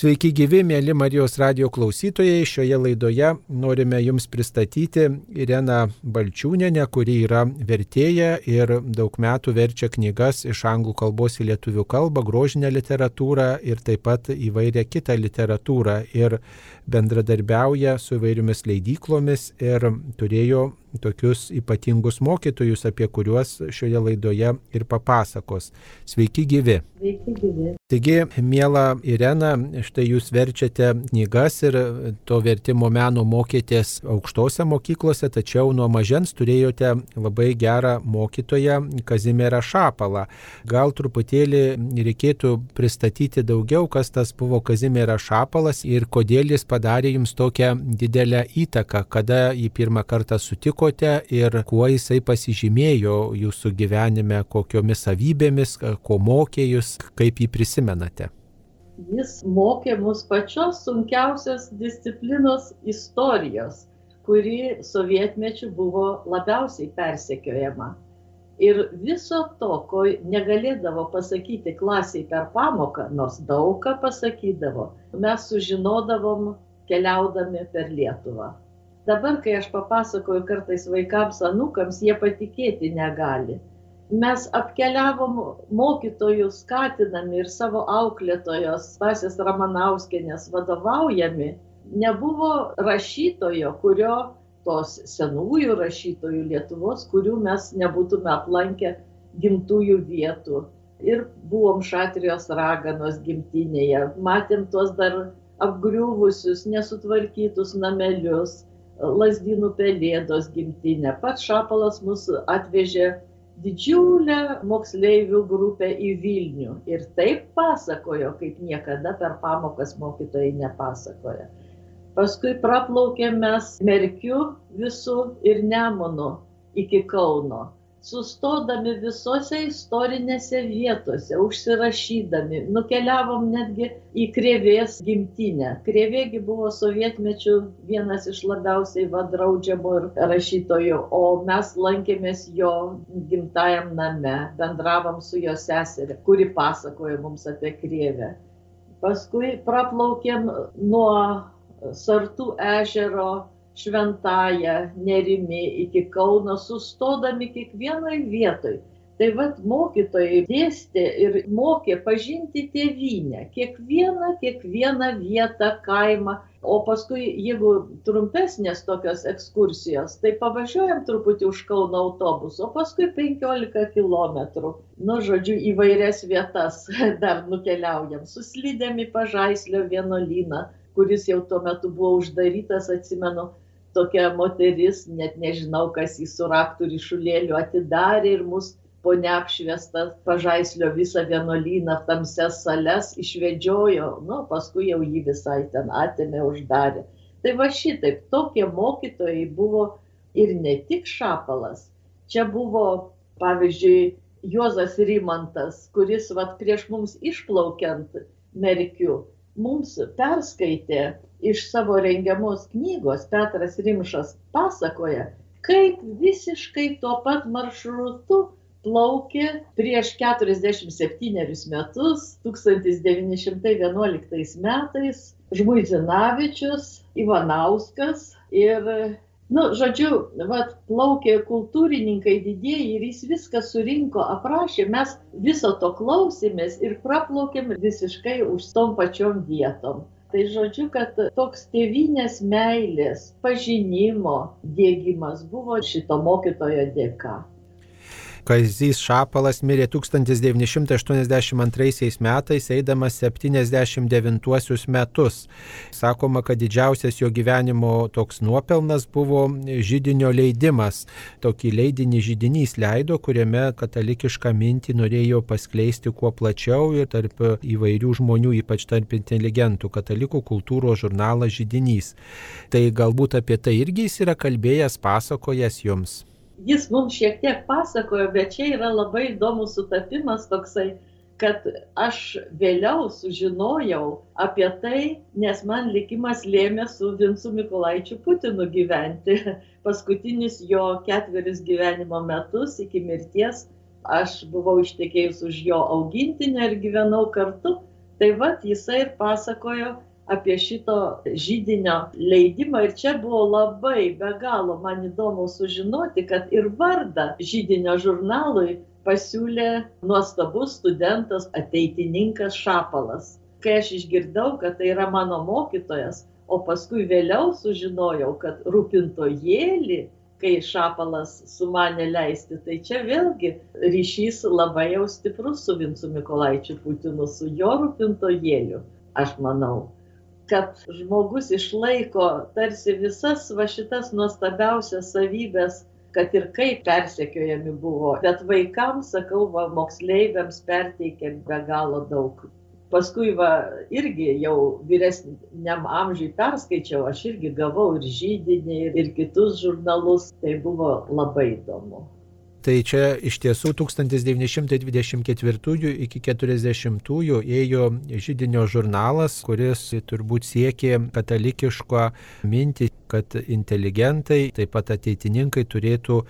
Sveiki gyvi, mėly Marijos radio klausytojai. Šioje laidoje norime Jums pristatyti Ireną Balčiūnenę, kuri yra vertėja ir daug metų verčia knygas iš anglų kalbos į lietuvių kalbą, grožinę literatūrą ir taip pat įvairią kitą literatūrą. Ir bendradarbiauja su įvairiomis leidyklomis ir turėjo tokius ypatingus mokytojus, apie kuriuos šioje laidoje ir papasakos. Sveiki gyvi. Sveiki gyvi. Taigi, mėla Irena, štai jūs verčiate knygas ir to vertimo meno mokėtės aukštose mokyklose, tačiau nuo mažens turėjote labai gerą mokytoją Kazimierą Šapalą. Gal truputėlį reikėtų pristatyti daugiau, kas tas buvo Kazimieras Šapalas ir kodėl jis padarė jums tokią didelę įtaką, kada jį pirmą kartą sutikote ir kuo jisai pasižymėjo jūsų gyvenime, kokiomis savybėmis, ko mokė jūs, kaip jį prisimenate? Jis mokė mus pačios sunkiausios disciplinos istorijos, kuri sovietmečių buvo labiausiai persekiojama. Ir viso to, ko negalėdavo pasakyti klasiai per pamoką, nors daug ką pasakydavo, mes sužinodavom keliaudami per Lietuvą. Dabar, kai aš papasakoju kartais vaikams, anukams, jie patikėti negali mes apkeliavom mokytojų skatinami ir savo auklėtojos Vasės Ramanauskienės vadovaujami, nebuvo rašytojo, kurio tos senųjų rašytojų Lietuvos, kurių mes nebūtume aplankę gimtųjų vietų. Ir buvom Šatrijos raganos gimtinėje, matėm tuos dar apgriuvusius, nesutvarkytus namelius, lasdynų pelėdos gimtinę. Pats Šapalas mus atvežė didžiulę moksleivių grupę į Vilnių ir taip pasakojo, kaip niekada per pamokas mokytojai nepasakoja. Paskui praplaukėm mes Merkiu visų ir Nemunu iki Kauno sustodami visose istorinėse vietose, užsirašydami, nukeliavom netgi į Krėvės gimtinę. Krėvėgi buvo sovietmečių vienas iš labiausiai vadraudžiamų ir rašytojų, o mes lankėmės jo gimtajam name, bendravom su jo seserė, kuri pasakojo mums apie Krėvę. Paskui praplaukėm nuo Sartų ežero šventąją nerimi iki Kauno, sustodami kiekvienoj vietoj. Tai vad mokytojai dėstė ir mokė pažinti tėvynę, kiekvieną, kiekvieną vietą, kaimą. O paskui, jeigu trumpesnės tokios ekskursijos, tai pavažiuojam truputį už Kauno autobusu, o paskui 15 km. Nu, žodžiu, įvairias vietas dar nukeliaujam. Suslydėm į pažaislio vienuolyną, kuris jau tuo metu buvo uždarytas, atsimenu, tokia moteris, net nežinau, kas į suraktų ryšulėlių atidarė ir mus po neapšviestą pažaislio visą vienuolyną, tamsias sales išvedžiojo, nu, paskui jau jį visai ten atėmė, uždarė. Tai va šitaip, tokie mokytojai buvo ir ne tik šapalas. Čia buvo, pavyzdžiui, Juozas Rimantas, kuris vat, prieš mums išplaukiant Merkiu, mums perskaitė iš savo rengiamos knygos Petras Rimšas pasakoja, kaip visiškai tuo pat maršrutu plaukė prieš 47 metus, 1911 metais, Žmuizinavičius, Ivanauskas ir, nu, žodžiu, vat, plaukė kultūrininkai didieji ir jis viską surinko, aprašė, mes viso to klausėmės ir praplaukėm visiškai už tom pačiom vietom. Tai žodžiu, kad toks tėvinės meilės, pažinimo dėgymas buvo šito mokytojo dėka. Kazys Šapalas mirė 1982 metais, eidamas 79 metus. Sakoma, kad didžiausias jo gyvenimo toks nuopelnas buvo žydinio leidimas. Tokį leidinį žydinys leido, kuriame katalikišką mintį norėjo paskleisti kuo plačiau ir tarp įvairių žmonių, ypač tarp inteligentų. Katalikų kultūros žurnalas žydinys. Tai galbūt apie tai irgi jis yra kalbėjęs, pasakojęs jums jis mums šiek tiek pasakojo, bet čia yra labai įdomus sutapimas toksai, kad aš vėliau sužinojau apie tai, nes man likimas lėmė su Vincu Mikulaičiu Putinu gyventi. Paskutinius jo ketverius gyvenimo metus iki mirties aš buvau ištekėjus už jo augintinę ir gyvenau kartu. Tai vad jisai ir pasakojo apie šito žydinio leidimą ir čia buvo labai be galo man įdomu sužinoti, kad ir vardą žydinio žurnalui pasiūlė nuostabus studentas, ateitininkas Šapalas. Kai aš išgirdau, kad tai yra mano mokytojas, o paskui vėliau sužinojau, kad rūpintojėlį kai Šapalas sumanė leisti. Tai čia vėlgi ryšys labai jau stiprus su Vincu Mikolaičiu Putinu, su jo rūpintojėliu, aš manau kad žmogus išlaiko tarsi visas va šitas nuostabiausias savybės, kad ir kaip persekiojami buvo, bet vaikams, sakau, va, moksleiviams perteikia be galo daug. Paskui va irgi jau vyresniam amžiui perskaičiau, aš irgi gavau ir žydinį, ir kitus žurnalus, tai buvo labai įdomu. Tai čia iš tiesų 1924 iki 40 ėjo žydinio žurnalas, kuris turbūt siekė katalikišką mintį, kad inteligentai, taip pat ateitininkai turėtų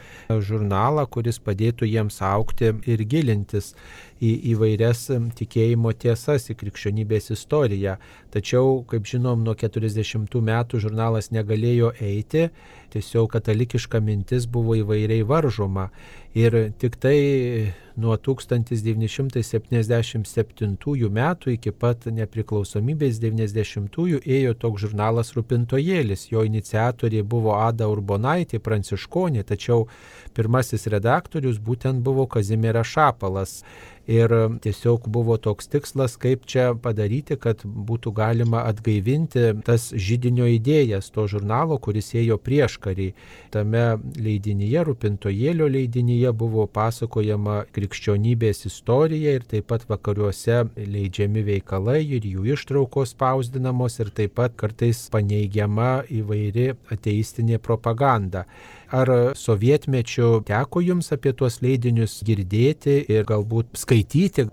žurnalą, kuris padėtų jiems aukti ir gilintis į įvairias tikėjimo tiesas, į krikščionybės istoriją. Tačiau, kaip žinom, nuo 40 metų žurnalas negalėjo eiti, tiesiog katalikiška mintis buvo įvairiai varžoma. Ir tik tai nuo 1977 metų iki pat nepriklausomybės 90-ųjų ėjo toks žurnalas Rūpintojėlis. Jo iniciatorė buvo Ada Urbonaitė, pranciškonė, tačiau pirmasis redaktorius būtent buvo Kazimieras Šapalas. Ir tiesiog buvo toks tikslas, kaip čia padaryti, kad būtų galima atgaivinti tas žydinio idėjas to žurnalo, kuris ėjo prieš karį. Tame leidinyje, Rūpintojėlio leidinyje buvo pasakojama krikščionybės istorija ir taip pat vakariuose leidžiami veikalai ir jų ištraukos spausdinamos ir taip pat kartais paneigiama įvairi ateistinė propaganda. Ar sovietmečiu teko jums apie tuos leidinius girdėti ir galbūt skaityti?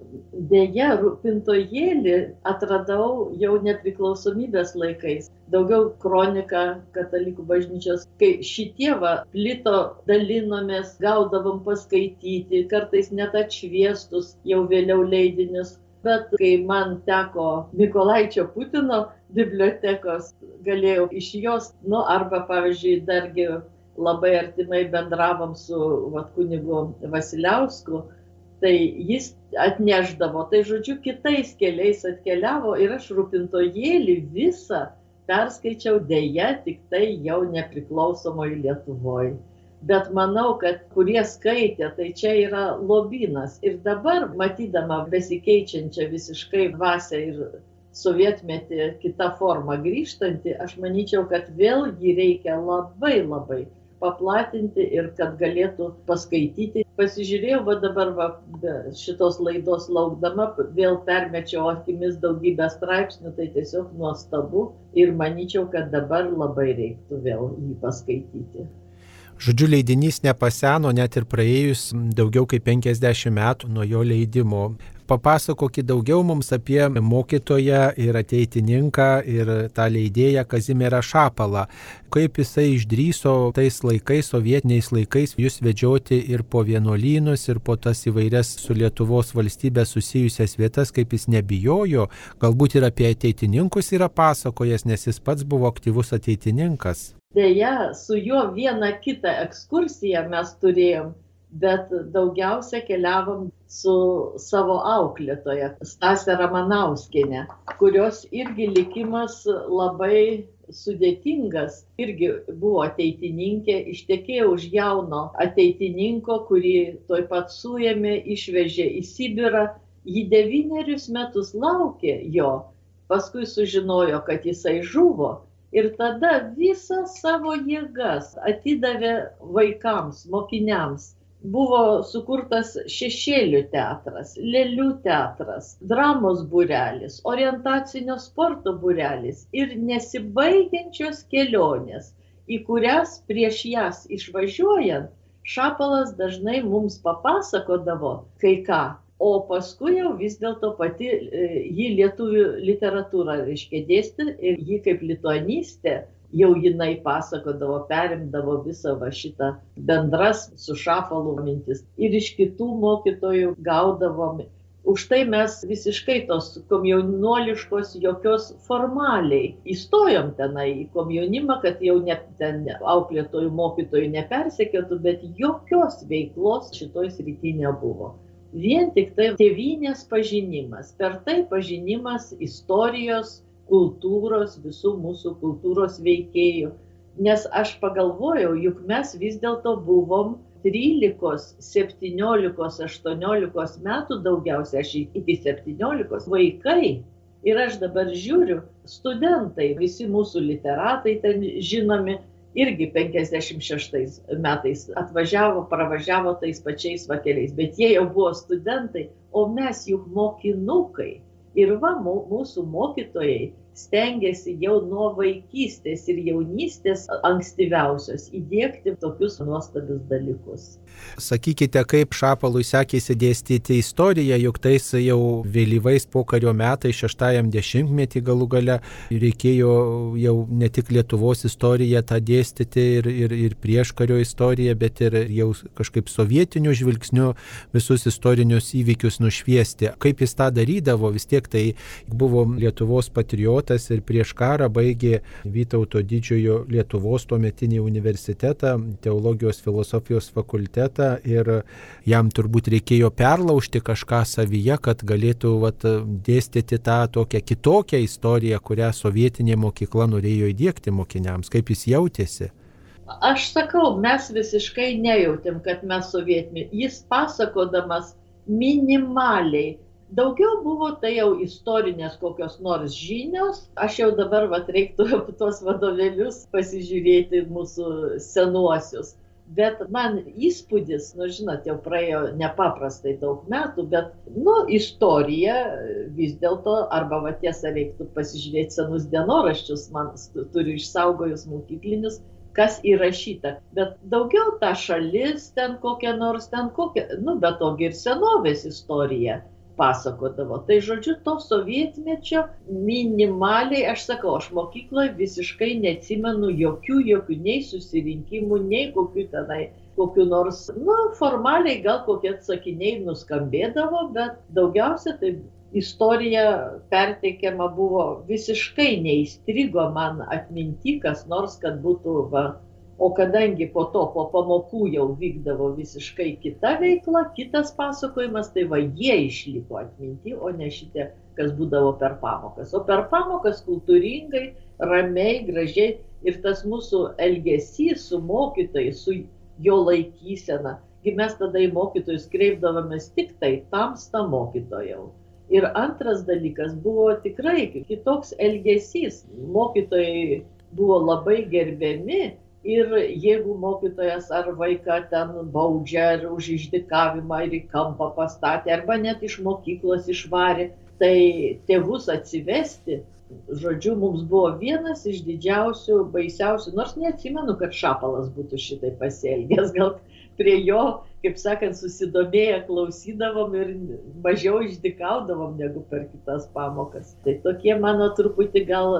Deja, rūpintojėlį atradau jau nepriklausomybės laikais. Daugiau kronika katalikų bažnyčios. Kai šitie va plito, dalinomės, gaudavom paskaityti, kartais net atšviestus jau vėliau leidinius. Bet kai man teko Mikolaičio Putino bibliotekos, galėjau iš jos, nu arba pavyzdžiui, dargi labai artimai bendravom su vat, kunigu Vasiliausku, tai jis atneždavo, tai žodžiu, kitais keliais atkeliavo ir aš rūpintojėlį visą perskaičiau dėja tik tai jau nepriklausomoje Lietuvoje. Bet manau, kad kurie skaitė, tai čia yra lobynas. Ir dabar, matydama besikeičiančią visiškai vasę ir sovietmetį kitą formą grįžtantį, aš manyčiau, kad vėl jį reikia labai labai paplatinti ir kad galėtų paskaityti. Pasižiūrėjau, va dabar va, šitos laidos laukdama, vėl permečiau akimis daugybę straipsnių, tai tiesiog nuostabu ir manyčiau, kad dabar labai reiktų vėl jį paskaityti. Žodžiu, leidinys nepaseno net ir praėjus daugiau kaip 50 metų nuo jo leidimo papasakokit daugiau mums apie mokytoją ir ateitininką ir tą leidėją Kazimierą Šapalą. Kaip jisai išdryso tais laikais, sovietiniais laikais, jūs vedžioti ir po vienuolynus, ir po tas įvairias su Lietuvos valstybė susijusias vietas, kaip jis nebijojo, galbūt ir apie ateitininkus yra pasakojęs, nes jis pats buvo aktyvus ateitininkas. Deja, su juo vieną kitą ekskursiją mes turėjom bet daugiausia keliavom su savo auklėtoja Stasė Ramanauskienė, kurios irgi likimas labai sudėtingas, irgi buvo ateitininkė, ištekėjo už jauno ateitininko, kurį toj pat suėmė, išvežė į Sibirą, jį devynerius metus laukė jo, paskui sužinojo, kad jisai žuvo ir tada visas savo jėgas atidavė vaikams, mokiniams. Buvo sukurtas šešėlių teatras, lėlių teatras, dramos būrelis, orientacinio sporto būrelis ir nesibaigiančios kelionės, į kurias prieš jas išvažiuojant Šapalas dažnai mums papasakodavo kai ką, o paskui jau vis dėlto pati e, jį lietuvių literatūrą reiškia dėstė ir jį kaip lituanistė jau jinai pasakodavo, perimdavo visą va šitą bendras su šapalu mintis. Ir iš kitų mokytojų gaudavom Už tai mes visiškai tos komjaunuoliškos jokios formaliai įstojom tenai į komjaunimą, kad jau ne ten auklėtojų mokytojų nepersekėtų, bet jokios veiklos šitoj srity nebuvo. Vien tik tai tėvynės pažinimas, per tai pažinimas istorijos, kultūros, visų mūsų kultūros veikėjų. Nes aš pagalvojau, juk mes vis dėlto buvom trylikos septyniolikos aštuoniolikos metų daugiausia aš iki septyniolikos vaikai ir aš dabar žiūriu studentai visi mūsų literatai ten žinomi irgi penkiasdešimt šeštais metais atvažiavo pravažiavo tais pačiais vakeliais. Bet jie jau buvo studentai o mes juk mokinukai. Ir va mūsų mokytojai stengiasi jau nuo vaikystės ir jaunystės ankstyviausios įdėkti tokius nuostabius dalykus. Sakykite, kaip Šapalui sekėsi dėstyti istoriją, juk tais jau vėlyvais pokario metais, šeštajam dešimtmetį galų gale, reikėjo jau ne tik Lietuvos istoriją tą dėstyti ir, ir, ir prieškario istoriją, bet ir jau kažkaip sovietiniu žvilgsniu visus istorinius įvykius nušviesti. Kaip jis tą darydavo, vis tiek tai buvo Lietuvos patriotas poetas ir prieš karą baigė Vytauto didžiojo Lietuvos tuometinį universitetą, teologijos filosofijos fakultetą ir jam turbūt reikėjo perlaužti kažką savyje, kad galėtų vat, dėstyti tą tokią kitokią istoriją, kurią sovietinė mokykla norėjo įdėkti mokiniams. Kaip jis jautėsi? Aš sakau, mes visiškai nejautėm, kad mes sovietmi. Jis pasakodamas minimaliai Daugiau buvo tai jau istorinės kokios nors žinios. Aš jau dabar vat, reiktų tuos vadovėlius pasižiūrėti mūsų senuosius. Bet man įspūdis, nu žinot, jau praėjo nepaprastai daug metų, bet, nu, istorija vis dėlto, arba va tiesa reiktų pasižiūrėti senus dienoraščius, man turiu išsaugojus mokyklinius, kas įrašyta. Bet daugiau ta šalis ten kokia nors, ten kokia, nu, bet togi ir senovės istorija pasakodavo. Tai žodžiu, to sovietmečio minimaliai, aš sakau, aš mokykloje visiškai neatsimenu jokių, jokių nei susirinkimų, nei kokių tenai kokiu nors, na, formaliai gal kokie atsakiniai nuskambėdavo, bet daugiausia tai istorija perteikiama buvo visiškai neįstrigo man atminti, kas nors, kad būtų va, o kadangi po to po pamokų jau vykdavo visiškai kita veikla kitas pasakojimas tai va jie išliko atminty o ne šitie kas būdavo per pamokas. O per pamokas kultūringai ramiai gražiai ir tas mūsų elgesys su mokytojais su jo laikysena gi mes tada į mokytojus kreipdavomės tik tai tamsta mokytojau. Ir antras dalykas buvo tikrai kitoks elgesys. Mokytojai buvo labai gerbiami ir jeigu mokytojas ar vaiką ten baudžia ar už išdykavimą ir į kampą pastatė arba net iš mokyklos išvarė tai tėvus atsivesti žodžiu mums buvo vienas iš didžiausių baisiausių nors neatsimenu kad šapalas būtų šitaip pasielgęs gal prie jo kaip sakant susidomėję klausydavom ir mažiau išdykaudavom negu per kitas pamokas tai tokie mano truputį gal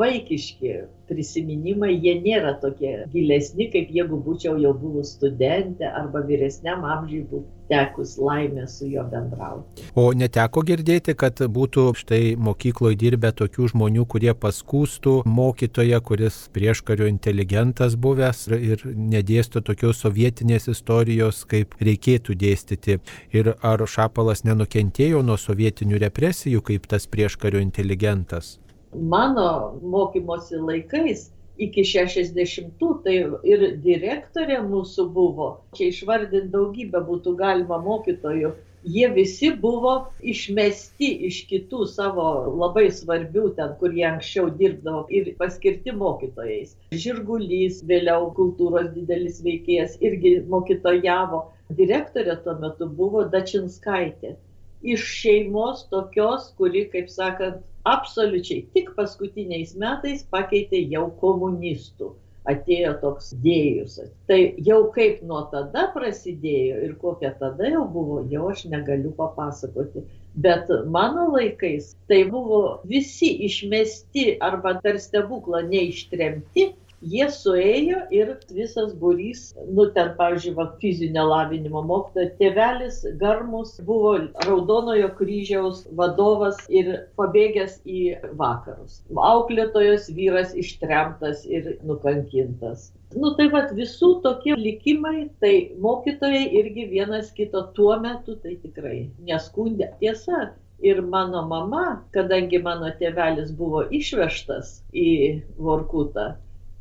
vaikiški prisiminimai jie nėra tokie gilesni kaip jeigu būčiau jau buvus studentė arba vyresniam amžiui būtų tekus laimė su juo bendrauti. O neteko girdėti, kad būtų štai mokykloje dirbę tokių žmonių, kurie paskūstų mokytoją, kuris prieškario inteligentas buvęs ir nedėsto tokios sovietinės istorijos, kaip reikėtų dėstyti. Ir ar Šapalas nenukentėjo nuo sovietinių represijų kaip tas prieškario inteligentas? Mano mokymosi laikais iki šešiasdešimtų tai ir direktorė mūsų buvo čia išvardint daugybę būtų galima mokytojų jie visi buvo išmesti iš kitų savo labai svarbių ten kur jie anksčiau dirbdavo ir paskirti mokytojais. Žirgulys vėliau kultūros didelis veikėjas irgi mokytojavo. Direktorė tuo metu buvo dačinskaitė. Iš šeimos tokios kuri kaip sakant absoliučiai tik paskutiniais metais pakeitė jau komunistų. Atėjo toks dėjus. Tai jau kaip nuo tada prasidėjo ir kokia tada jau buvo, jau aš negaliu papasakoti. Bet mano laikais tai buvo visi išmesti arba per stebuklą neištremti, Jie suėjo ir visas būrys, nu ten, pavyzdžiui, va, fizinio lavinimo mokytoja, tėvelis Garmus buvo Raudonojo kryžiaus vadovas ir pabėgęs į vakarus. Auklėtojos vyras ištremtas ir nukankintas. Nu tai vad visų tokie likimai, tai mokytojai irgi vienas kito tuo metu tai tikrai neskundė. Tiesa, ir mano mama, kadangi mano tėvelis buvo išvežtas į Vorkutą,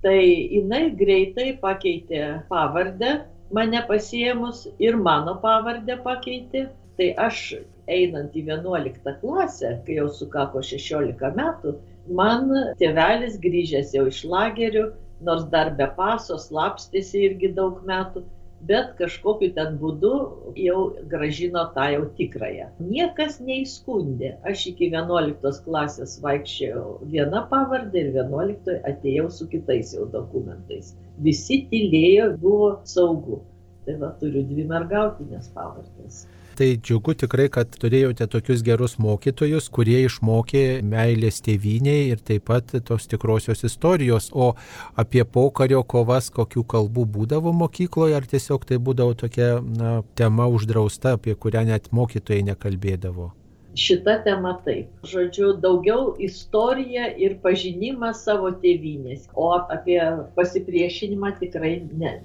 tai jinai greitai pakeitė pavardę, mane pasiemus ir mano pavardę pakeitė. Tai aš einant į 11 klasę, kai jau sukako 16 metų, man tėvelis grįžęs jau iš lagerių, nors dar be paso slapstėsi irgi daug metų, bet kažkokiu ten būdu jau gražino tą jau tikrąją. Niekas neįskundė. Aš iki 11 klasės vaikščiojau viena pavardė ir 11 atėjau su kitais jau dokumentais. Visi tylėjo, buvo saugu. Tai va, turiu dvi mergautinės pavardės tai džiugu tikrai, kad turėjote tokius gerus mokytojus, kurie išmokė meilės tėviniai ir taip pat tos tikrosios istorijos. O apie pokario kovas, kokių kalbų būdavo mokykloje, ar tiesiog tai būdavo tokia na, tema uždrausta, apie kurią net mokytojai nekalbėdavo? Šita tema taip. Žodžiu, daugiau istorija ir pažinimas savo tėvynės, o apie pasipriešinimą tikrai ne.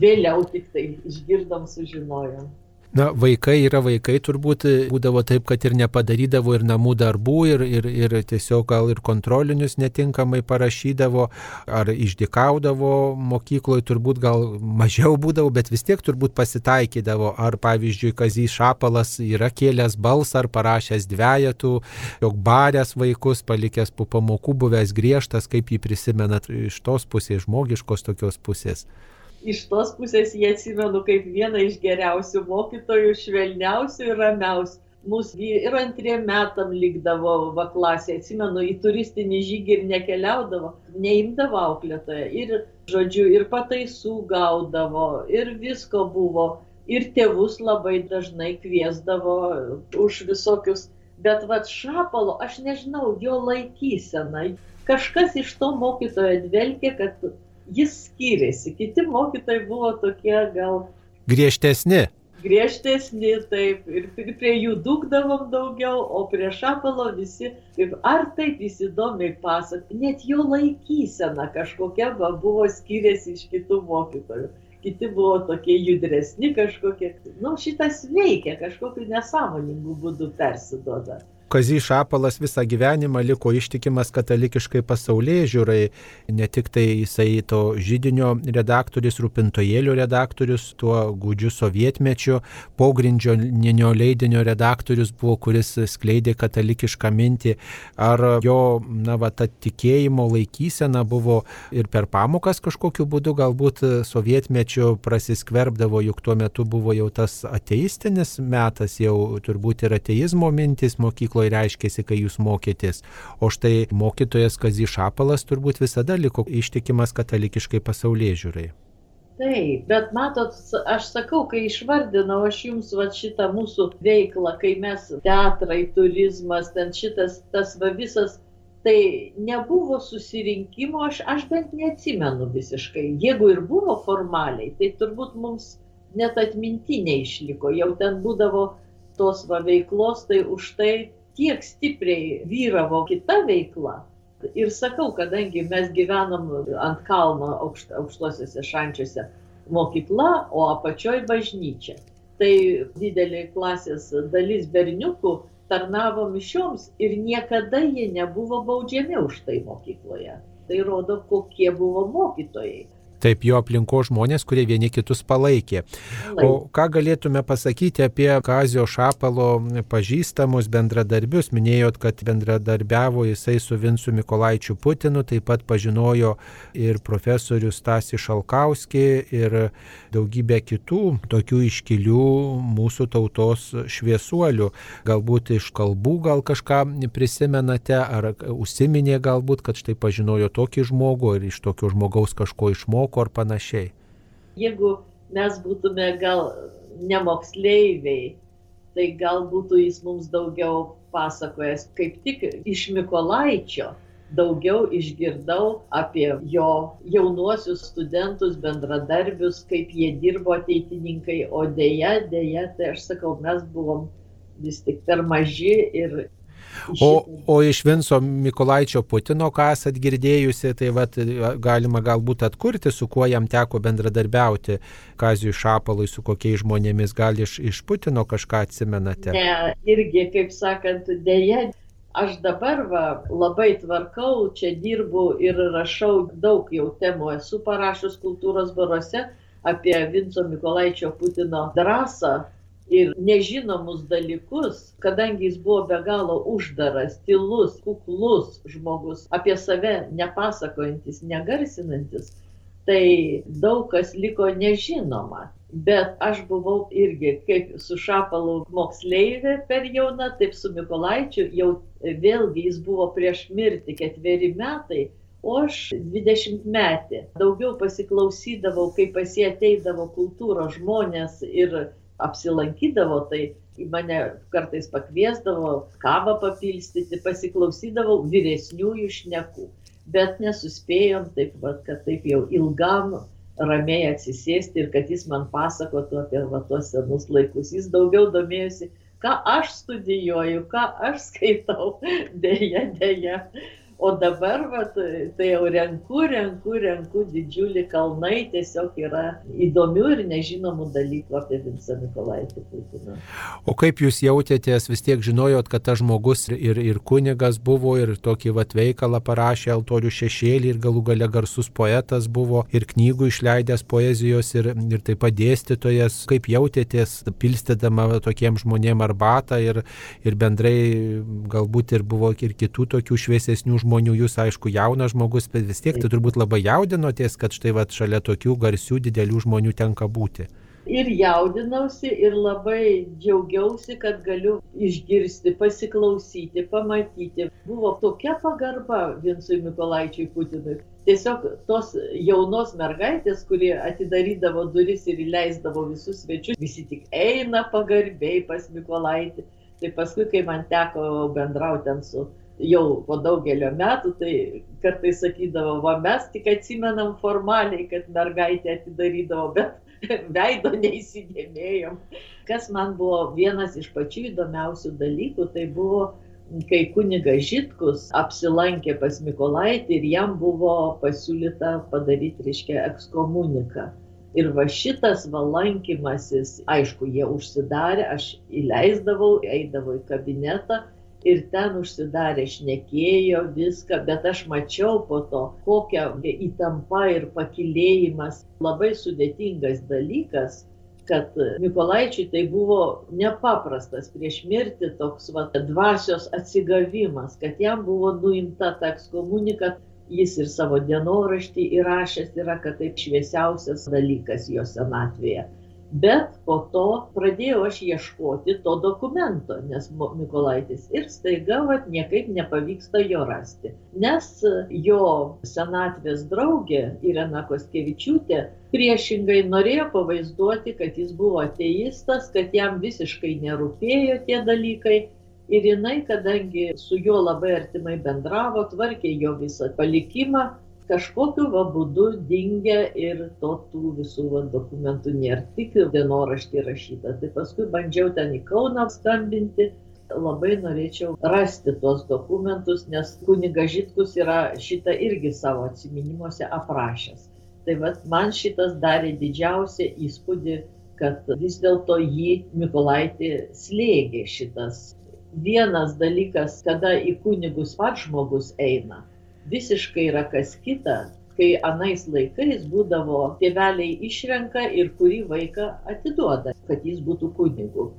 Vėliau tik tai išgirdom, sužinojom. Na, vaikai yra vaikai, turbūt būdavo taip, kad ir nepadarydavo ir namų darbų, ir, ir, ir tiesiog gal ir kontrolinius netinkamai parašydavo, ar išdikaudavo mokykloje, turbūt gal mažiau būdavo, bet vis tiek turbūt pasitaikydavo. Ar pavyzdžiui, Kazys Šapalas yra kėlęs balsą ar parašęs dviejatų, jog baręs vaikus, palikęs po pamokų, buvęs griežtas, kaip jį prisimenat iš tos pusės, žmogiškos tokios pusės iš tos pusės jį atsimenu kaip vieną iš geriausių mokytojų, švelniausių ir ramiausių. Mūsų ir antriem metam likdavo va klasė, atsimenu, į turistinį žygį ir nekeliaudavo, neimdavo auklėtoje. Ir, žodžiu, ir pataisų gaudavo, ir visko buvo. Ir tėvus labai dažnai kviesdavo už visokius. Bet vad šapalo, aš nežinau, jo laikysena. Kažkas iš to mokytojo dvelkė, kad jis skyrėsi. Kiti mokytojai buvo tokie gal. Griežtesni. Griežtesni, taip, ir prie jų dūkdavom daugiau, o prie šapalo visi, kaip, ar taip jis įdomiai pasakė, net jo laikysena kažkokia va, buvo skyrėsi iš kitų mokytojų. Kiti buvo tokie judresni kažkokie, nu šitas veikia, kažkokiu nesąmoningu būdu persidoda. Kazys Šapalas visą gyvenimą liko ištikimas katalikiškai pasaulyje žiūrai, ne tik tai jisai to žydinio redaktorius, rūpintojėlio redaktorius, tuo gudžiu sovietmečiu, pogrindžio leidinio redaktorius buvo, kuris skleidė katalikišką mintį, ar jo, na, va, ta tikėjimo laikysena buvo ir per pamokas kažkokiu būdu, galbūt sovietmečiu prasiskverbdavo, juk tuo metu buvo jau tas ateistinis metas, jau turbūt ir ateizmo mintis mokykloje mokykloje reiškėsi, kai jūs mokėtės. O štai mokytojas Kazys Šapalas turbūt visada liko ištikimas katalikiškai pasaulyje žiūrai. Taip, bet matot, aš sakau, kai išvardinau aš jums va šitą mūsų veiklą, kai mes teatrai, turizmas, ten šitas, tas va visas, tai nebuvo susirinkimo, aš, aš bent neatsimenu visiškai. Jeigu ir buvo formaliai, tai turbūt mums net atmintinė išliko, jau ten būdavo tos va veiklos, tai už tai tiek stipriai vyravo kita veikla. Ir sakau, kadangi mes gyvenam ant kalno aukšt, aukštuosiuose šančiuose mokykla, o apačioj bažnyčia. Tai didelė klasės dalis berniukų tarnavo mišioms ir niekada jie nebuvo baudžiami už tai mokykloje. Tai rodo, kokie buvo mokytojai. Taip, jo aplinko žmonės, kurie vieni kitus palaikė. O ką galėtume pasakyti apie Kazio Šapalo pažįstamus bendradarbius? Minėjot, kad bendradarbiavo jisai su Vincu Mikolaičiu Putinu, taip pat pažinojo ir profesorių Stasi Šalkauskį ir daugybę kitų tokių iškilių mūsų tautos šviesuolių. Galbūt iš kalbų gal kažką prisimenate, ar užsiminė galbūt, kad štai pažinojo tokį žmogų ir iš tokio žmogaus kažko išmoko moko ar panašiai. Jeigu mes būtume gal nemoksleiviai, tai gal būtų jis mums daugiau pasakojęs kaip tik iš Mikolaičio daugiau išgirdau apie jo jaunuosius studentus, bendradarbius, kaip jie dirbo ateitininkai, o dėja, dėja, tai aš sakau, mes buvom vis tik per maži ir O, o iš Vinco Mikolaičio Putino, ką esat girdėjusi, tai vat, galima galbūt atkurti, su kuo jam teko bendradarbiauti, Kazijui Šapalui, su kokiais žmonėmis, gal iš, iš Putino kažką atsimenate? Ne, irgi, kaip sakant, dėja, aš dabar va, labai tvarkau, čia dirbu ir rašau daug jau temų, esu parašęs kultūros baruose apie Vinco Mikolaičio Putino drąsą ir nežinomus dalykus, kadangi jis buvo be galo uždaras, tylus, kuklus žmogus, apie save nepasakojantis, negarsinantis, tai daug kas liko nežinoma. Bet aš buvau irgi kaip su Šapalu moksleivė per jauna, taip su Mikolaičiu, jau vėlgi jis buvo prieš mirtį ketveri metai, o aš 20 metį. Daugiau pasiklausydavau, kaip pas jie ateidavo kultūros žmonės ir apsilankydavo, tai mane kartais pakviesdavo kavą papilstyti, pasiklausydavau vyresniųjų šnekų, bet nesuspėjom taip, va, kad taip jau ilgam ramiai atsisėsti ir kad jis man pasakotų apie va, tuos senus laikus. Jis daugiau domėjosi, ką aš studijuoju, ką aš skaitau, dėja, dėja. O dabar, vat, tai jau renku, renku, renku didžiulį kalnai, tiesiog yra įdomių ir nežinomų dalykų apie Vincą Mikolaitį Putiną. O kaip jūs jautėtės, vis tiek žinojot, kad tas žmogus ir, ir kunigas buvo, ir tokį vat veikalą parašė Altorių šešėlį, ir galų gale garsus poetas buvo, ir knygų išleidęs poezijos, ir, ir taip pat dėstytojas. Kaip jautėtės, pilstydama tokiems žmonėms arbatą, ir, ir bendrai galbūt ir buvo ir kitų tokių šviesesnių žmonių žmonių, jūs aišku jaunas žmogus, bet vis tiek tai turbūt labai jaudinotės, kad štai va šalia tokių garsių didelių žmonių tenka būti. Ir jaudinausi ir labai džiaugiausi, kad galiu išgirsti, pasiklausyti, pamatyti. Buvo tokia pagarba Vinsui Mikolaičiui Putinui. Tiesiog tos jaunos mergaitės, kurie atidarydavo duris ir įleisdavo visus svečius, visi tik eina pagarbiai pas Mikolaitį. Tai paskui, kai man teko bendrauti ten su jau po daugelio metų, tai kartais sakydavo, va mes tik atsimenam formaliai, kad mergaitė atidarydavo, bet veido neįsidėmėjom. Kas man buvo vienas iš pačių įdomiausių dalykų, tai buvo, kai kuniga Žitkus apsilankė pas Mikolaitį ir jam buvo pasiūlyta padaryti, reiškia, ekskomuniką. Ir va šitas valankimasis, aišku, jie užsidarė, aš įleisdavau, eidavau į kabinetą ir ten užsidarė, šnekėjo viską, bet aš mačiau po to, kokia įtampa ir pakilėjimas, labai sudėtingas dalykas, kad Mikolaičiui tai buvo nepaprastas prieš mirtį toks va, dvasios atsigavimas, kad jam buvo nuimta ta ekskomunika, jis ir savo dienoraštį įrašęs yra, kad taip šviesiausias dalykas jo senatvėje bet po to pradėjau aš ieškoti to dokumento, nes Mikolaitis ir staiga vat, niekaip nepavyksta jo rasti. Nes jo senatvės draugė Irena Koskevičiūtė priešingai norėjo pavaizduoti, kad jis buvo ateistas, kad jam visiškai nerūpėjo tie dalykai. Ir jinai, kadangi su juo labai artimai bendravo, tvarkė jo visą palikimą, kažkokiu va būdu dingę ir to tų visų va, dokumentų nėra. Tik dienoraštį rašyta. Tai paskui bandžiau ten į Kauną skambinti. Labai norėčiau rasti tuos dokumentus, nes kuniga Žitkus yra šitą irgi savo atminimuose aprašęs. Tai vad man šitas darė didžiausią įspūdį, kad vis dėlto jį Mikolaitį slėgė šitas. Vienas dalykas, kada į kunigus pats žmogus eina, visiškai yra kas kita, kai anais laikais būdavo tėveliai išrenka ir kurį vaiką atiduoda, kad jis būtų kunigu.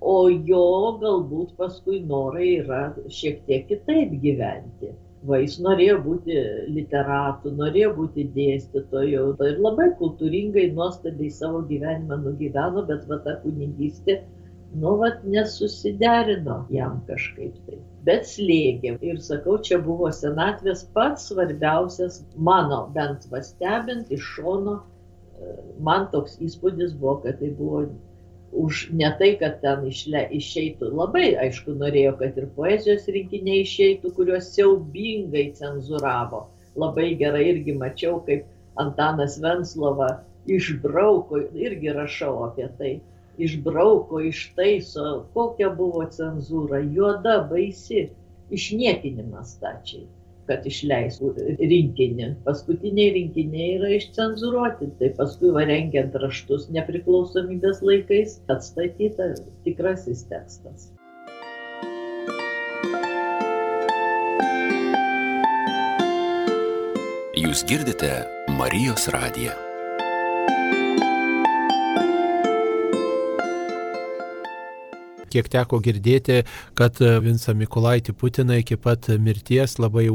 O jo galbūt paskui norai yra šiek tiek kitaip gyventi. Va, jis norėjo būti literatu, norėjo būti dėstytoju ir labai kultūringai, nuostabiai savo gyvenimą nugyveno, bet va ta kunigystė nu vat nesusiderino jam kažkaip tai bet slėgė ir sakau čia buvo senatvės pats svarbiausias mano bent va stebint iš šono e, man toks įspūdis buvo kad tai buvo už ne tai, kad ten išle, išeitų. Labai, aišku, norėjo, kad ir poezijos rinkiniai išeitų, kuriuos siaubingai cenzuravo. Labai gerai irgi mačiau, kaip Antanas Venslova išbrauko, irgi rašau apie tai, išbrauko, ištaiso, kokia buvo cenzūra, juoda, baisi, išniekinimas stačiai kad išleistų rinkinį. Paskutiniai rinkiniai yra išcenzuruoti, tai paskui va rengiant raštus nepriklausomybės laikais atstatyta tikrasis tekstas. Jūs girdite Marijos radiją. Kiek teko girdėti, kad e, Vinsą Mikulaitį Putiną iki pat mirties labai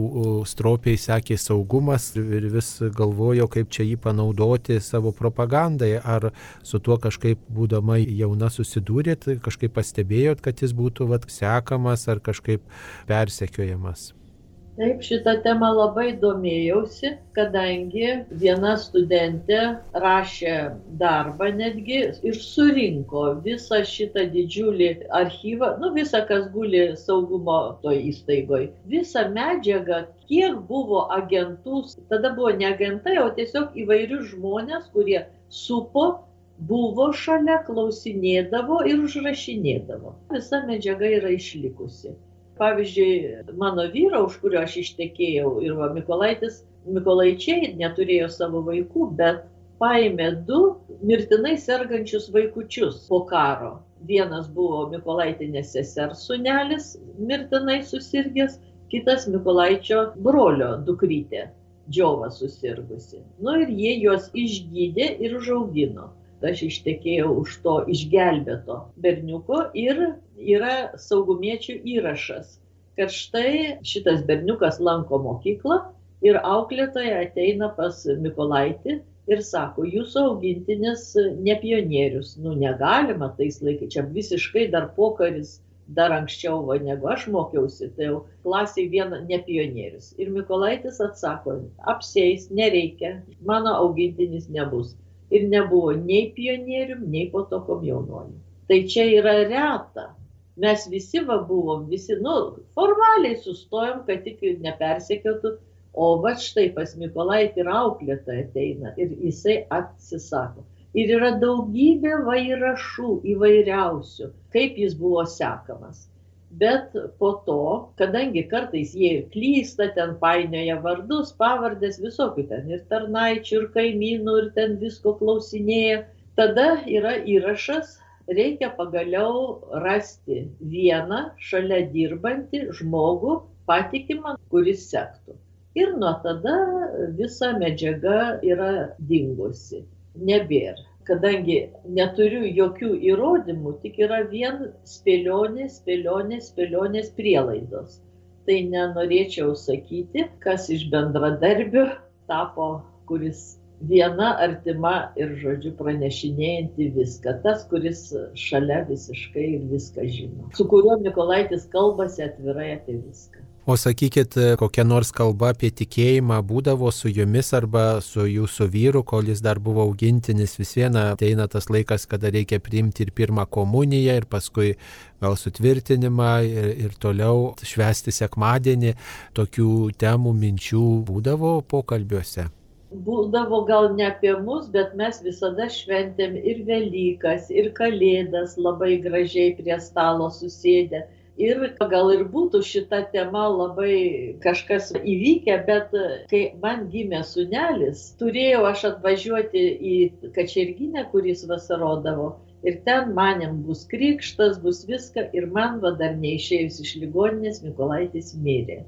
stropiai sekė saugumas ir vis galvojo, kaip čia jį panaudoti savo propagandai. Ar su tuo kažkaip būdama jauna susidūrėt, kažkaip pastebėjot, kad jis būtų vat, sekamas ar kažkaip persekiojamas? Taip, šitą temą labai domėjausi, kadangi viena studentė rašė darbą netgi ir surinko visą šitą didžiulį archyvą, nu visą, kas guli saugumo to įstaigoje, visą medžiagą, kiek buvo agentų, tada buvo ne agentai, o tiesiog įvairius žmonės, kurie supo buvo šalia, klausinėdavo ir užrašinėdavo. Visa medžiaga yra išlikusi pavyzdžiui, mano vyro, už kurio aš ištekėjau, ir va, Mikolaitis, Mikolaičiai neturėjo savo vaikų, bet paėmė du mirtinai sergančius vaikučius po karo. Vienas buvo Mikolaitinės sesers sunelis, mirtinai susirgęs, kitas Mikolaičio brolio dukrytė, Džiova susirgusi. Nu ir jie juos išgydė ir užaugino aš ištekėjau už to išgelbėto berniuko ir yra saugumiečių įrašas, kad štai šitas berniukas lanko mokyklą ir auklėtoja ateina pas Mikolaitį ir sako, jūsų augintinis ne pionierius, nu negalima tais laikais, čia visiškai dar pokaris, dar anksčiau, va, negu aš mokiausi, tai jau klasiai viena ne pionierius. Ir Mikolaitis atsako, apsės, nereikia, mano augintinis nebus ir nebuvo nei pionierium, nei po to komjaunuoliu. Tai čia yra reta. Mes visi va buvom, visi, nu, formaliai sustojom, kad tik nepersekiotų, o va štai pas Mikolaitį ir auklėtoja ateina ir jisai atsisako. Ir yra daugybė vairašų įvairiausių, kaip jis buvo sekamas bet po to, kadangi kartais jie ir klysta, ten painioja vardus, pavardės, visokių ten ir tarnaičių, ir kaimynų, ir ten visko klausinėja, tada yra įrašas, reikia pagaliau rasti vieną šalia dirbantį žmogų patikimą, kuris sektų. Ir nuo tada visa medžiaga yra dingusi, nebėra kadangi neturiu jokių įrodymų, tik yra vien spėlionės, spėlionės, spėlionės prielaidos. Tai nenorėčiau sakyti, kas iš bendradarbių tapo, kuris viena artima ir, žodžiu, pranešinėjanti viską. Tas, kuris šalia visiškai ir viską žino. Su kuriuo Mikolaitis kalbasi atvirai apie viską. O sakykit, kokia nors kalba apie tikėjimą būdavo su jumis arba su jūsų vyru, kol jis dar buvo augintinis, vis viena ateina tas laikas, kada reikia priimti ir pirmą komuniją, ir paskui gal sutvirtinimą, ir, ir toliau švesti sekmadienį. Tokių temų, minčių būdavo pokalbiuose būdavo gal ne apie mus, bet mes visada šventėm ir Velykas, ir Kalėdas labai gražiai prie stalo susėdę ir gal ir būtų šita tema labai kažkas įvykę, bet kai man gimė sunelis, turėjau aš atvažiuoti į Kačerginę, kuris vasarodavo. Ir ten manėm bus krikštas, bus viską. Ir man va dar neišėjus iš ligoninės, Mikolaitis mirė.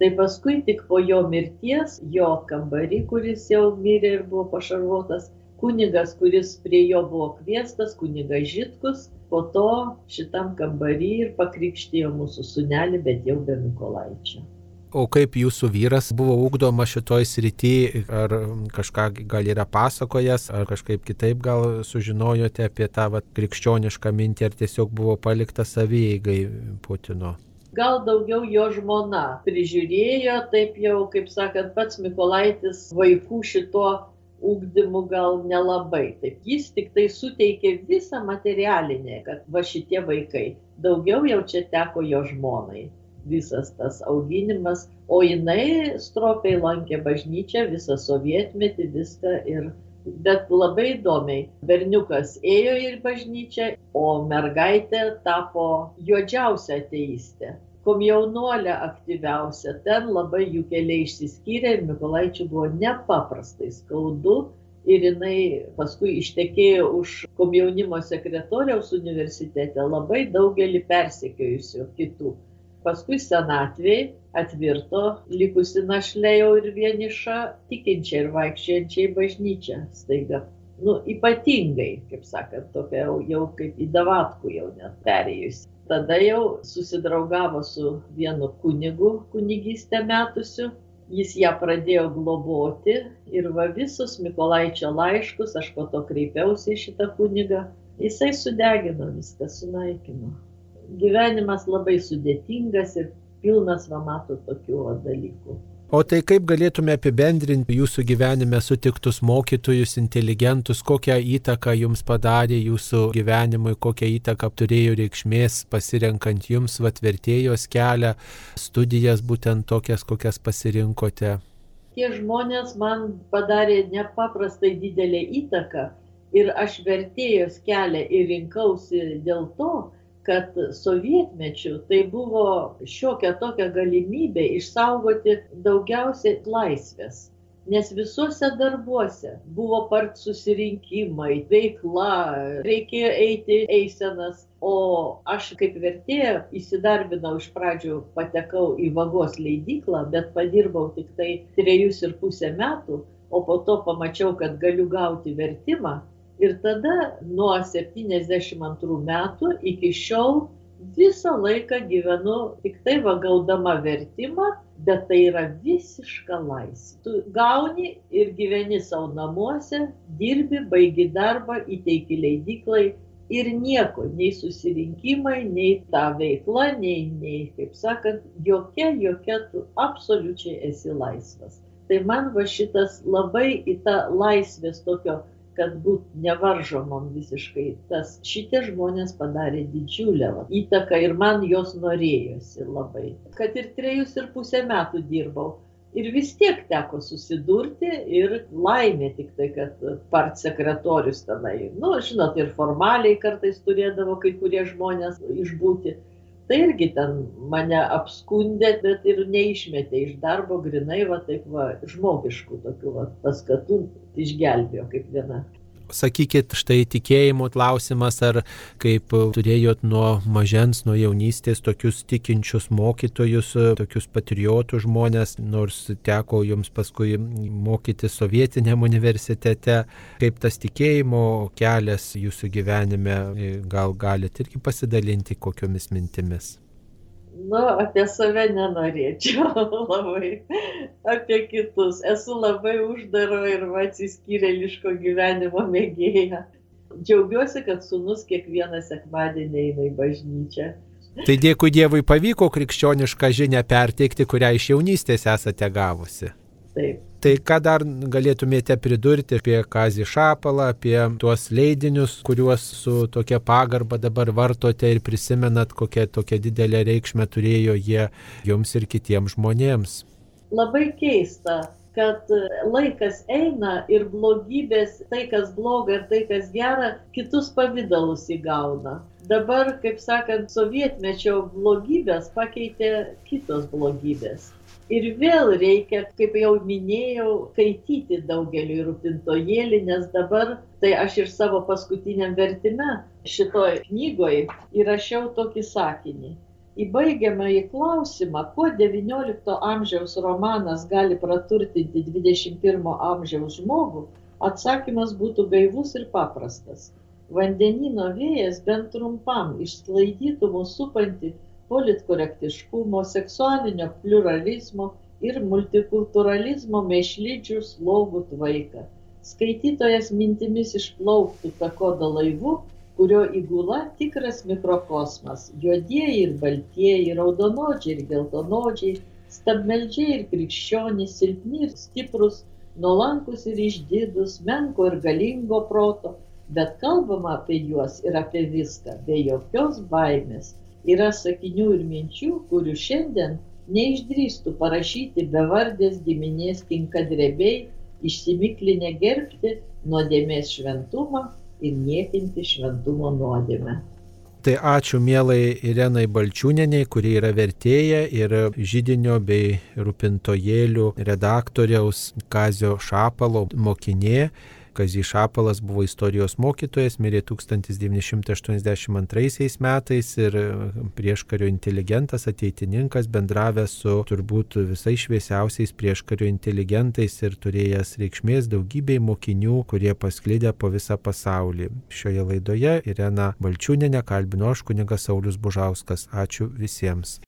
Tai paskui tik po jo mirties, jo kambarį, kuris jau mirė ir buvo pašarvotas, kunigas, kuris prie jo buvo kviestas, kunigas Žitkus, po to šitam kambarį ir pakrikštijo mūsų sunelį, bet jau be Mikolaičio. O kaip jūsų vyras buvo ugdoma šitoj srity, ar kažką gal yra pasakojęs, ar kažkaip kitaip gal sužinojote apie tą vat, krikščionišką mintį, ar tiesiog buvo palikta savyjeigai Putino? Gal daugiau jo žmona prižiūrėjo, taip jau, kaip sakant, pats Mikolaitis vaikų šito ūkdymu gal nelabai. Taip jis tik tai suteikė visą materialinę, kad va šitie vaikai. Daugiau jau čia teko jo žmonai visas tas auginimas, o jinai stropiai lankė bažnyčią visą sovietmetį, viską ir bet labai įdomiai. Berniukas ėjo į bažnyčią, o mergaitė tapo juodžiausia ateistė komjaunuolė aktyviausia, ten labai jų keliai išsiskyrė ir Mikolaičiui buvo nepaprastai skaudu ir jinai paskui ištekėjo už komjaunimo sekretoriaus universitete labai daugelį persekiojusių kitų. Paskui senatvėj atvirto likusi našlė jau ir vieniša, tikinčia ir vaikščiančiai bažnyčia staiga. Nu, ypatingai, kaip sakant, tokia jau, jau kaip į davatkų jau net perėjusi tada jau susidraugavo su vienu kunigu kunigystę metusiu. Jis ją pradėjo globoti ir va visus Mikolaičio laiškus, aš po to kreipiausi į šitą kunigą, jisai sudegino viską, sunaikino. Gyvenimas labai sudėtingas ir pilnas, va mato, tokių va, dalykų. O tai kaip galėtume apibendrinti jūsų gyvenime sutiktus mokytojus, inteligentus, kokią įtaką jums padarė jūsų gyvenimui, kokią įtaką turėjo reikšmės pasirenkant jums vatvertėjos kelią, studijas būtent tokias, kokias pasirinkote? Tie žmonės man padarė nepaprastai didelę įtaką ir aš vertėjos kelią ir rinkausi dėl to, kad sovietmečiu tai buvo šiokia tokia galimybė išsaugoti daugiausiai laisvės. Nes visuose darbuose buvo part susirinkimai, veikla, reikėjo eiti eisenas, o aš kaip vertėja įsidarbinau iš pradžių, patekau į vagos leidyklą, bet padirbau tik tai trejus ir pusę metų, o po to pamačiau, kad galiu gauti vertimą Ir tada nuo 72 metų iki šiol visą laiką gyvenu tik tai vagaudama vertimą, bet tai yra visiška laisvė. Tu gauni ir gyveni savo namuose, dirbi, baigi darbą, įteiki leidiklai ir nieko, nei susirinkimai, nei ta veikla, nei, nei kaip sakant, jokia, jokia tu absoliučiai esi laisvas. Tai man va šitas labai į tą laisvės tokio kad būt nevaržomom visiškai. Tas šitie žmonės padarė didžiulę įtaką ir man jos norėjosi labai. Kad ir trejus ir pusę metų dirbau. Ir vis tiek teko susidurti ir laimė tik tai, kad part sekretorius tenai, nu, žinot, ir formaliai kartais turėdavo kai kurie žmonės išbūti. Tai irgi ten mane apskundė, bet ir neišmetė iš darbo, grinai, va taip, va, žmogiškų tokių va, paskatų išgelbėjo kaip viena. Sakykit, štai tikėjimo klausimas, ar kaip turėjot nuo mažens, nuo jaunystės tokius tikinčius mokytojus, tokius patriotų žmonės, nors teko jums paskui mokyti sovietiniam universitete, kaip tas tikėjimo kelias jūsų gyvenime, gal galite irgi pasidalinti kokiomis mintimis? Nu, apie save nenorėčiau labai, apie kitus. Esu labai uždaro ir atsiskyrėliško gyvenimo mėgėja. Džiaugiuosi, kad sunus kiekvieną sekmadienį eina į bažnyčią. Tai dėkui Dievui pavyko krikščionišką žinę perteikti, kurią iš jaunystės esate gavusi. Taip. Tai ką dar galėtumėte pridurti apie Kazį Šapalą, apie tuos leidinius, kuriuos su tokia pagarba dabar vartote ir prisimenat, kokią tokią didelę reikšmę turėjo jie jums ir kitiems žmonėms? Labai keista, kad laikas eina ir blogybės, tai kas bloga ir tai kas gera, kitus pavydalus įgauna. Dabar, kaip sakant, sovietmečio blogybės pakeitė kitos blogybės. Ir vėl reikia, kaip jau minėjau, skaityti daugeliu rūpintojėlį, nes dabar, tai aš ir savo paskutiniam vertime šitoj knygoj įrašiau tokį sakinį. Į baigiamąjį klausimą, kuo XIX amžiaus romanas gali praturtinti XXI amžiaus žmogų, atsakymas būtų gaivus ir paprastas. Vandenino vėjas bent trumpam išsklaidytų mūsų supantį politkorektiškumo, seksualinio pluralizmo ir multikulturalizmo mėšlydžių slogų tvaiką. Skaitytojas mintimis išplauktų takodo laivu, kurio įgula tikras mikrokosmas - juodieji ir baltieji, raudonodžiai ir geltonodžiai, stabmeldžiai ir krikščionys, silpni ir stiprus, nuolankus ir išdidus, menko ir galingo proto, bet kalbama apie juos ir apie viską, be jokios baimės. Yra sakinių ir minčių, kurių šiandien neišdrįstų parašyti bevardės giminės tinkadrebiai, išsimiklinę gerbti nuodėmės šventumą ir niekinti šventumo nuodėmę. Tai ačiū mielai Irenai Balčiūneniai, kuri yra vertėja ir žydinio bei rūpintojėlių redaktoriaus Kazio Šapalo mokinė. Kazys Šapalas buvo istorijos mokytojas, mirė 1982 metais ir prieškario inteligentas, ateitininkas, bendravęs su turbūt visai šviesiausiais prieškario inteligentais ir turėjęs reikšmės daugybei mokinių, kurie pasklydė po visą pasaulį. Šioje laidoje Irena Balčiūnenė kalbino aš kunigas Saulis Bužauskas. Ačiū visiems.